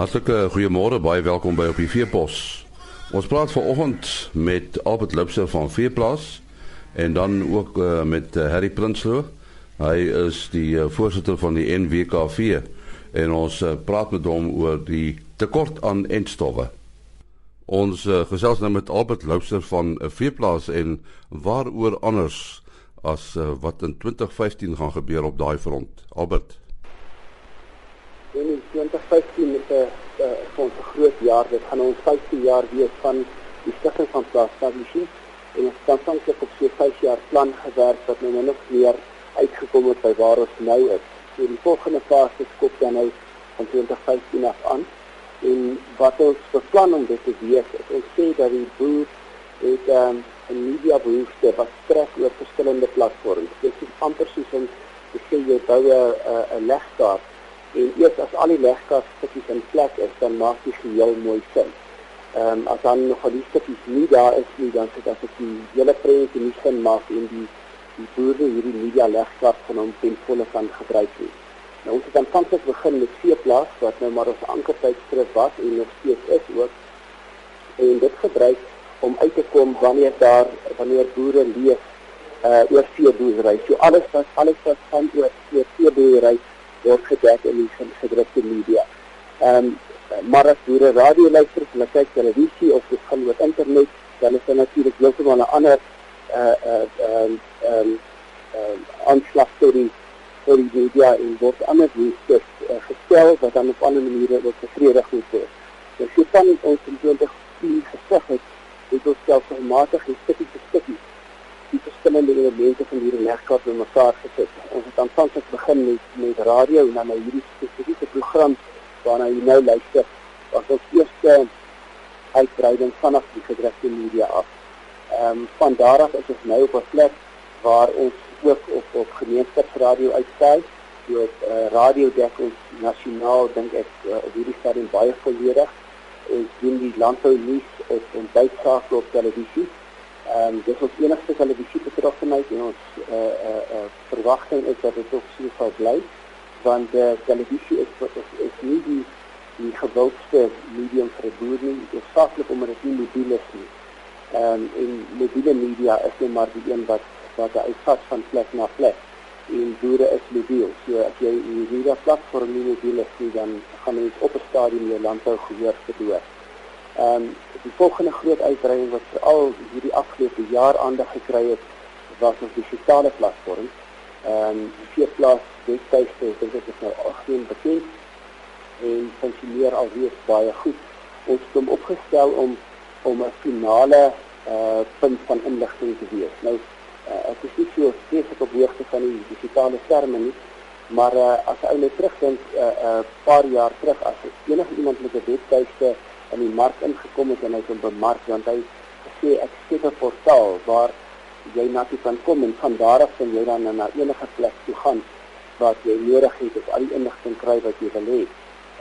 Hartlike goeiemôre, baie welkom by op die Veepos. Ons praat vanoggend met Albert Lipser van Veeplaas en dan ook uh, met uh, Harry Prinsloo. Hy is die uh, voorsitter van die NWKV en ons uh, praat met hom oor die tekort aan entstowwe. Ons uh, gesels nou met Albert Lipser van uh, Veeplaas en waaroor anders as uh, wat in 2015 gaan gebeur op daai front. Albert 2015 is 'n uh, ons groot jaar. Dit gaan ons 15 jaar wees van die stigting van Plaas Stability en ons het aanvanklik op so 5 jaar plan gewerk wat nou nog meer uitgekom het by waar ons nou is. So die volgende fase skop dan nou van 2015 af aan. En wat ons beplan om dit te wees, is ons sê dat die boer het um, 'n media behoefte wat strek oor verskillende platforms. Dit is amper soos 'n sê jy bou 'n legkaart en eers as al die legkas stukkies in plek is, dan maak die geheel mooi sin. Ehm um, as dan nog al die stukkies nie daar is nie, dan sit as ek die hele projek nie sin maak en die die boere hierdie media legkas van hom ten volle kan gebruik nie. Nou ons het aanvanklik begin met veeplaas wat nou maar ons ankertydskrif was en nog steeds is ook. En dit gebruik om uit te kom wanneer daar wanneer boere leef uh oor veeboerdery. So alles wat alles wat van oor veeboerdery word gedek in die gedrukte media. Ehm um, maar as jy radio luister, hulle kyk televisie of dit gaan oor internet, dan is dit natuurlik heeltemal 'n ander uh uh ehm ehm ehm aanslag vir die vir die media en word ander dienste uh, gestel wat dan op ander maniere ook bevredig moet word. Dus jy kan ons in 2010 gesê het, dit is selfmatig en stukkie vir stukkie die verskillende elemente van hierdie legkaart bymekaar gesit. Ons het aanvanklik begin met met radio en dan nou hierdie spesifieke program waarna jy nou luister. Wat ons eerste uitbreiding vanaf die gedrukte media af. Ehm um, van daar af is ons nou op 'n plek waar ons ook op op gemeenskapsradio uitsaai. Die uh, radio dek ons nasionaal dink ek uh, hierdie stadium baie volledig. Ons doen die landbou nuus op en buitsaak op televisie Ehm um, dis ons enigste televisie betrokkenheid en ons eh uh, eh uh, uh, verwagting is dat dit ook so sal bly want die uh, televisie is, is is nie die die gewildste medium vir boere nie, hoofsaaklik omdat dit nie mobiel is nie. Ehm um, en mobiele media is net maar die een wat wat uitvat van plek na plek en boere is mobiel. So as jy in hierdie platform nie mobiel is nie, dan gaan jy op 'n stadium jou landbou gehoor verloor. Ehm um, die volgende groot uitbreiding wat veral hierdie afgelope jaar aandag gekry het, was ons digitale platform. Ehm um, vier plaas webtuiste, ek dit is nou 18 bekend en funksioneer alweer baie goed. Ons het hom opgestel om om 'n finale uh punt van inligting te wees. Nou uh, ek is nie so spesifiek op hoogte van die digitale terme nie, maar uh, as jy net terugdink 'n uh, uh, paar jaar terug as enige iemand met 'n webtuiste in die mark ingekom het en hy het bemark want hy sê ek skep 'n portaal waar jy na toe kan kom en van daar af kan jy dan na enige plek toe gaan wat jy nodig het of al die inligting kry wat jy wil hê.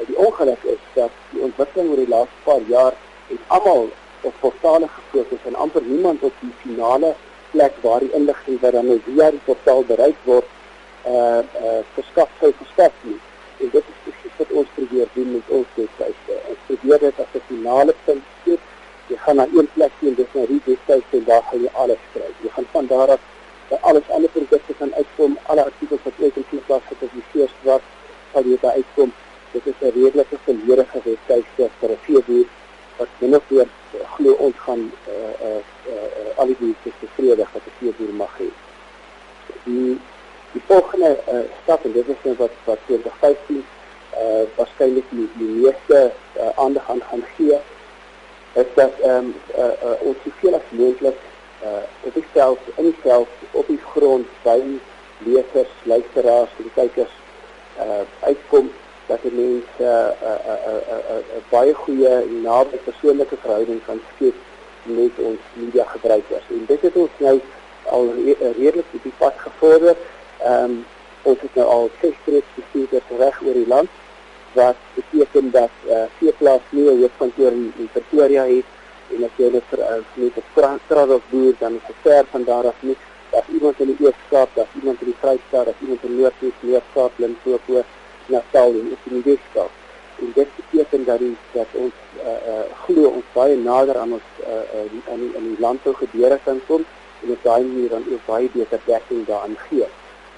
Die ongeluk is dat die ontwikkeling oor die laaste paar jaar het almal op portale gefokus en amper niemand op die finale plek waar die inligting wat dan nou via die portaal bereik word uh uh verskaf sou verskaf nie. En dit is presies wat ons probeer doen met ons webwerf. Ons probeer dit as 'n finale punt skep. Jy gaan na een plek sien, dis nou die webwerf en daar gaan jy alles kry. Jy gaan van daar af alles ander produkte kan uitkom, alle artikels wat ooit in die plaas gepubliseer word, sal jy daar uitkom. Dit is 'n redelike volledige webwerf vir 'n veeboer wat minstens weer glo ons gaan uh uh, uh al die dienste tevrede wat 'n veeboer mag hê. Die die volgende uh, stap en dit is nou wat wat 2015 uh waarskynlik die, die meeste uh, aandag aan gaan gee is dat ehm um, uh, uh, ons soveel as moontlik uh op die veld in die veld op die grond by lesers, luisteraars, die kykers uh uitkom dat die mense 'n uh, 'n uh, 'n uh, 'n uh, uh, baie goeie naby persoonlike verhouding kan skep met ons media gebruikers. En dit het ons nou al re redelik op die pad gevorder. Ehm um, ons het nou al ses streeks bestuurders reg oor die land wat beteken dat eh uh, vier plaas nie 'n hoofkantoor in, in Pretoria het en as jy net uh, net 'n straat of boer dan is dit ver van daar af nie. Dat iemand in die Oos-Kaap, dat iemand in die Vrystaat, dat iemand in Noord-Wes, Noord-Kaap, Limpopo, Natal en in die Weskaap. en dit beteken dat die dat ons uh, uh, glo ons baie nader aan ons uh, uh, aan die, aan die landbou gebeure kan kom en op daai manier dan ook baie beter dekking daaraan gee.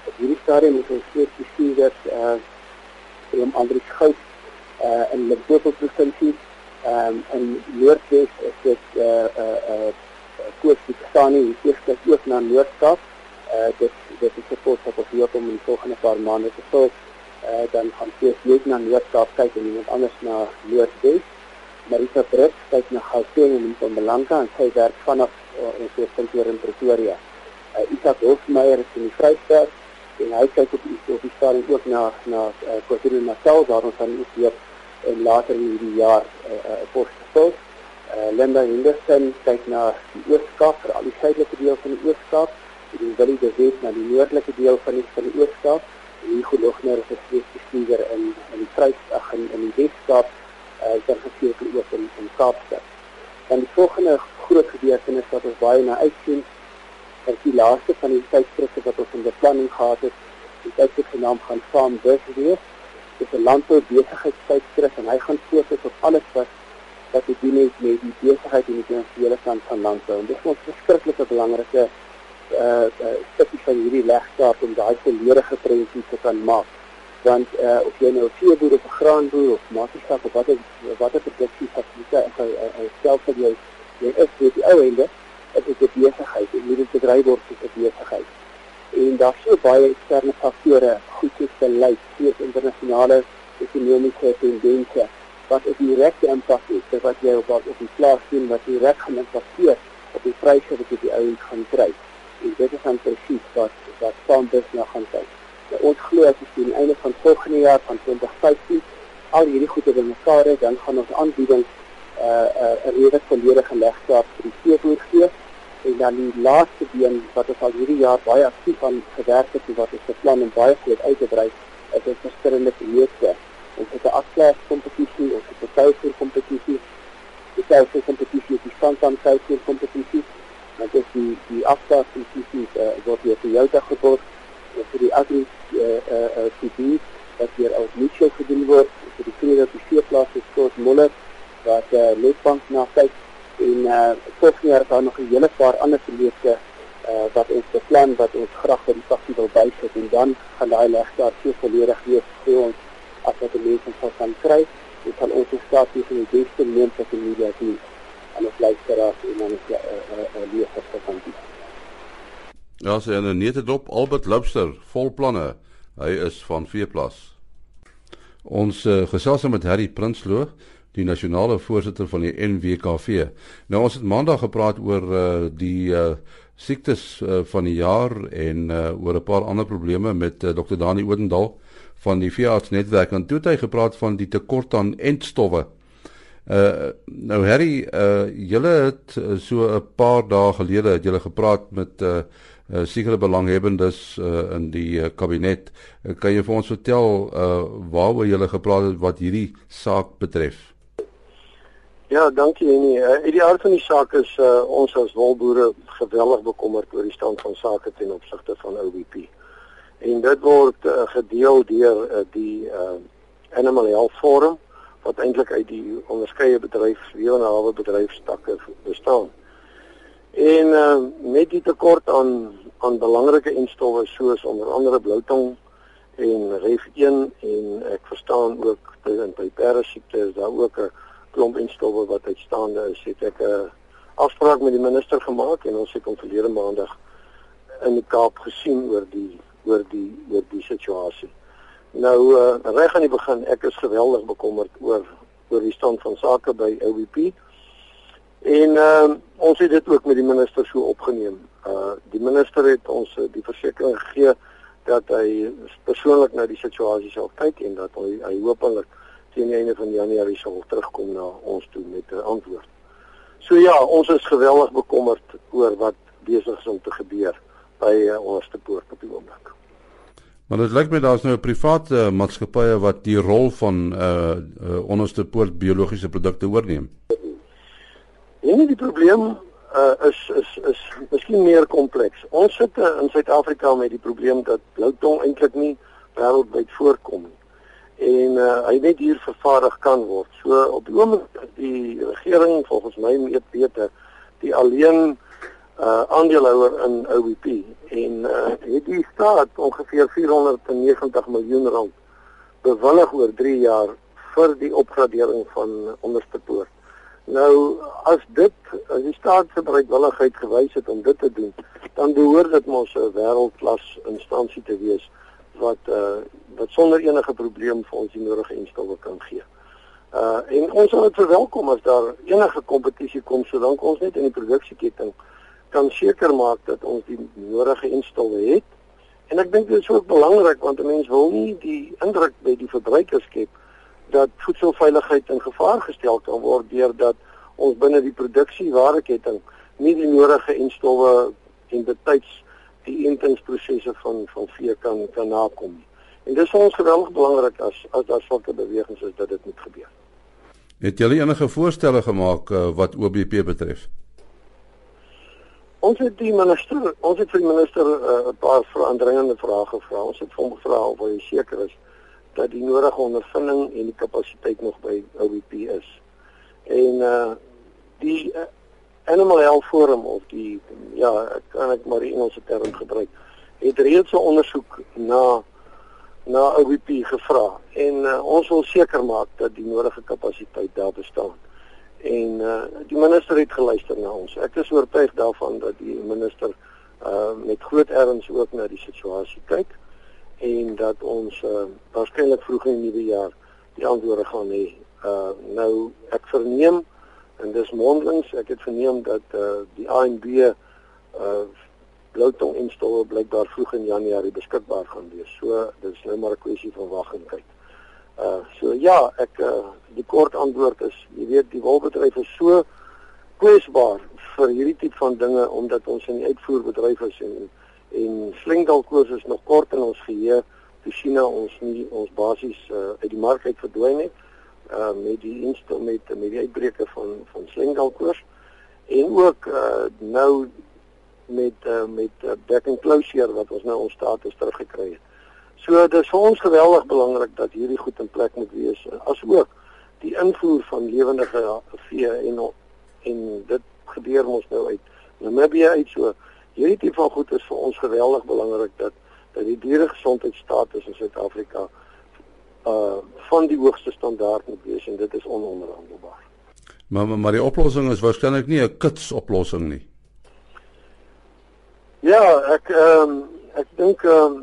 Op hierdie stadium moet ons steeds besien dat uh om ander goud uh in Limpopo provinsie ehm um, in Noordwes is dit uh uh uh koers die staan nie eers ook na Noord-Kaap. Uh dit dit is support wat ons hier kom in die volgende paar maande te sou uh dan gaan ons net na Noord-Kaap kyk en iemand anders na Noordwes. Marita Brits kyk na Gauteng en Mpumalanga en sy werk vanaf uh, ons hoofkantoor in Pretoria. Uh, Isak Hofmeyer is in die Vrystaat en hy kyk op die op die stadium ook na na uh, KwaZulu-Natal waar ons dan ook weer en later in die jaar 'n uh, uh, post uh, Linda Henderson kyk na die Oos-Kaap, vir al die suidelike deel van die Oos-Kaap, en Willie de Wet na die noordelike deel van die van die Oos-Kaap. Hugo Logner is 'n spesifiseer in in die Vrystaat en in die Wes-Kaap, uh, dan geseker ook in in Kaapstad. Dan die volgende groot gebeurtenis wat ons baie na uitsien is die laaste van die tydskrifte wat ons in beplanning gehad het. Die tydskrif genaamd gaan Farm Business wees. Is 'n landboubesigheidstydskrif en hy gaan fokus op alles wat wat te doen het met die besigheid en die finansiële kant van landbou. En dit is 'n verskriklike belangrike uh, uh stukkie van hierdie legstaat om daai volledige prentjie te kan maak. Want uh of jy nou 'n veeboer of 'n graanboer of maak nie saak of watter watter produksie fasiliteite uh, uh, stel vir jou jy is vir die ou ende dit is 'n besigheid en hierdie bedryf word as 'n besigheid. En daar is so baie eksterne faktore, goed soos beleid, soos internasionale ekonomiese tendense wat 'n direkte impak het wat jy op op die plaas sien wat direk gaan impakteer op die pryse wat jy die ouens gaan kry. En dit is dan presies wat wat Sanders nou gaan kyk. Nou, ons glo as ons die einde van volgende jaar van 2015 al hierdie goede bymekaar het, dan gaan ons aanbieding uh uh 'n redelik volledige legstaat vir die veeboer gee en dan die laaste ding wat ons al hierdie jaar baie aktief aan gewerk het en wat ons beplan om baie groot uit te brei is 'n verskillende projekte. Ons het 'n afklas kompetisie, ons het 'n tuisvoer kompetisie. Die tuisvoer kompetisie is die standaard tuisvoer kompetisie. Dit is die die afklas kompetisie uh, wat hier vir jou dag geborg en vir die agri eh uh, eh uh, CD wat hier op Mitchell gedoen word vir die tweede op die veeplaas is Scott Muller wat eh uh, Netbank na kyk en eh uh, volgende jaar daar nog 'n hele paar ander projekte eh uh, wat ons beplan wat ons graag vir die faksie wil bysit. En dan gaan daai legstaat so volledig wees vir ons as wat die mense sal kan kry. En kan ons staat hier in die beste moontlike media doen. En ons luisteraars en dan is ja 'n uh, uh, uh, leser van die Ja, sy en 'n nette dop Albert Lobster vol planne. Hy is van Veeplas. Ons uh, gesels met Harry Prinsloo die nasionale voorsitter van die NWKV. Nou ons het maandag gepraat oor uh, die uh, siektes uh, van die jaar en uh, oor 'n paar ander probleme met uh, Dr. Dani Oudendal van die veeartsnetwerk en toe het hy gepraat van die tekort aan entstowwe. Uh nou Harry, uh julle het so 'n paar dae gelede het julle gepraat met uh uh sekere belanghebbendes uh in die uh, kabinet. Uh, kan jy vir ons vertel uh waaroor julle gepraat het wat hierdie saak betref? Ja, dankie Jenny. Uh, die aard van die saak is uh, ons as wolboere geweldig bekommerd oor die stand van sake ten opsigte van OBP. En dit word uh, gedeel deur uh, die uh, Animal Health Forum wat eintlik uit die onderskeie bedryf lewende bedryfstakke bestaan. En uh, met die tekort aan aan belangrike enstowwe soos onder andere bloutong en REF1 en ek verstaan ook dat by perde siekte is daar ook 'n klomp enstowwe wat uitstaande is, het ek 'n afspraak met die minister gemaak en ons het hom verlede maandag in die Kaap gesien oor die oor die oor die situasie. Nou uh, reg aan die begin, ek is geweldig bekommerd oor oor die stand van sake by OVP. En uh, ons het dit ook met die minister so opgeneem. Uh die minister het ons die versekering gegee dat hy persoonlik na die situasie sal kyk en dat hy hy hopelik teen die einde van Januarie sal terugkom na ons toe met 'n antwoord. So ja, ons is geweldig bekommerd oor wat besig is om te gebeur by uh, onderste poort op die oomblik. Maar dit lyk my daar's nou 'n private uh, maatskappye wat die rol van uh, uh onderste poort biologiese produkte oorneem. En die probleem uh is is is miskien meer kompleks. Ons sit uh, in Suid-Afrika met die probleem dat bloutong eintlik nie wêreldwyd voorkom nie en uh, hy net hier vervaardig kan word. So op die oomblik die regering volgens my weet beter die alleen uh aandeelhouer in OBP en uh het die staat ongeveer 490 miljoen rand bewillig oor 3 jaar vir die opgradering van onderste poort. Nou as dit as die staat se bereidwilligheid gewys het om dit te doen, dan behoort dit mos 'n wêreldklas instansie te wees wat uh wat sonder enige probleem vir ons die nodige instelling kan gee. Uh en ons sal dit verwelkom as daar enige kompetisie kom solank ons net in die produksieketting kan seker maak dat ons die nodige instelling het. En ek dink dit is ook belangrik want 'n mens wil nie die indruk by die verbruikers skep dat voedselveiligheid in gevaar gestel kan word deurdat ons binne die produksie waardeketting nie die nodige instowwe en betyds die entingsprosesse van van vee kan kan nakom nie. En dis vir ons geweldig belangrik as as daar sulke bewegings is dat dit moet gebeur. Het julle enige voorstelle gemaak uh, wat OBP betref? Ons het die minister, ons het vir die minister eh, 'n uh, paar veranderinge vrae gevra. Ons het hom gevra of hy seker is dat die nodige ondervinding en die kapasiteit nog by OBP is. En uh die uh, Animal Health Forum of die ja, kan ek maar die Engelse term gebruik, het reeds 'n ondersoek na na OBP gevra en uh, ons wil seker maak dat die nodige kapasiteit daar bestaan. En uh die minister het geluister na ons. Ek is oortuig daarvan dat die minister uh met groot erns ook na die situasie kyk en dat ons uh, waarskynlik vroeg in die nuwe jaar die antwoorde gaan hê. Uh nou ek verneem en dis mondelings ek het verneem dat uh die ANB uh bloutong installe blykbaar vroeg in Januarie beskikbaar gaan wees. So dis nou maar 'n kwessie van wag en kyk. Uh so ja, ek uh die kort antwoord is jy weet die wolbedryf is so kwesbaar vir hierdie tipe van dinge omdat ons in die uitvoerbedryf is en en slingdalkoors is nog kort in ons geheue te China ons nie ons basies uh, uit die mark uit verdwyn het uh, met die instel met met die uitbreke van van slingdalkoors en ook uh, nou met uh, met uh, back and closure wat ons nou ons status teruggekry het. So dit is vir ons geweldig belangrik dat hierdie goed in plek moet wees asook die invoer van lewendige vee en en dit gebeur ons nou uit Namibië uit so hierdie tipe van goed is vir ons geweldig belangrik dat dat die dieregesondheidstatus in Suid-Afrika uh van die hoogste standaard moet wees en dit is ononderhandelbaar. Maar maar die oplossing is waarskynlik nie 'n kits oplossing nie. Ja, ek ehm um, ek dink ehm um,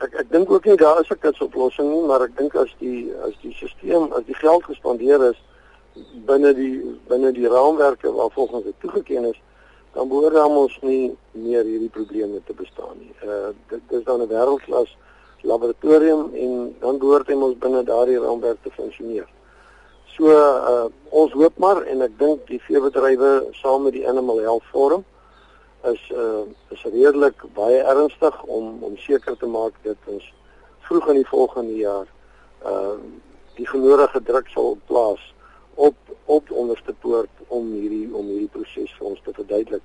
ek ek dink ook nie daar is 'n kits oplossing nie, maar ek dink as die as die stelsel as die geld gespandeer is binne die binne die raamwerke waarvolgens dit toegeken is, dan behoort ons nie meer hierdie probleme te bestaan nie. Uh dit is dan 'n wêreldklas laboratorium en dan behoort hy ons binne daardie raamwerk te funksioneer. So uh ons hoop maar en ek dink die veebedrywe saam met die Animal Health Forum is uh is redelik baie ernstig om om seker te maak dat ons vroeg in die volgende jaar uh die genodige druk sal plaas op op onderste poort om hierdie om hierdie proses vir ons te verduidelik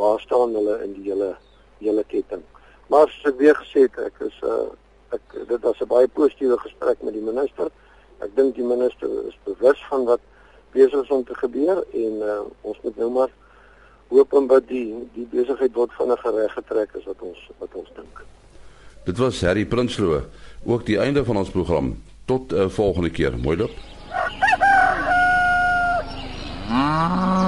waar staan hulle in die hele hele ketting. Maar soos ek weer gesê het, ek is uh ek dit was 'n baie positiewe gesprek met die minister. Ek dink die minister is bewus van wat besig is om te gebeur en uh ons moet nou maar hoop en bid die die besigheid word vinniger reggetrek as wat ons wat ons dink. Dit was Harry Prinsloo, ook die einde van ons program. Tot 'n uh, volgende keer. Mooi loop. Ah.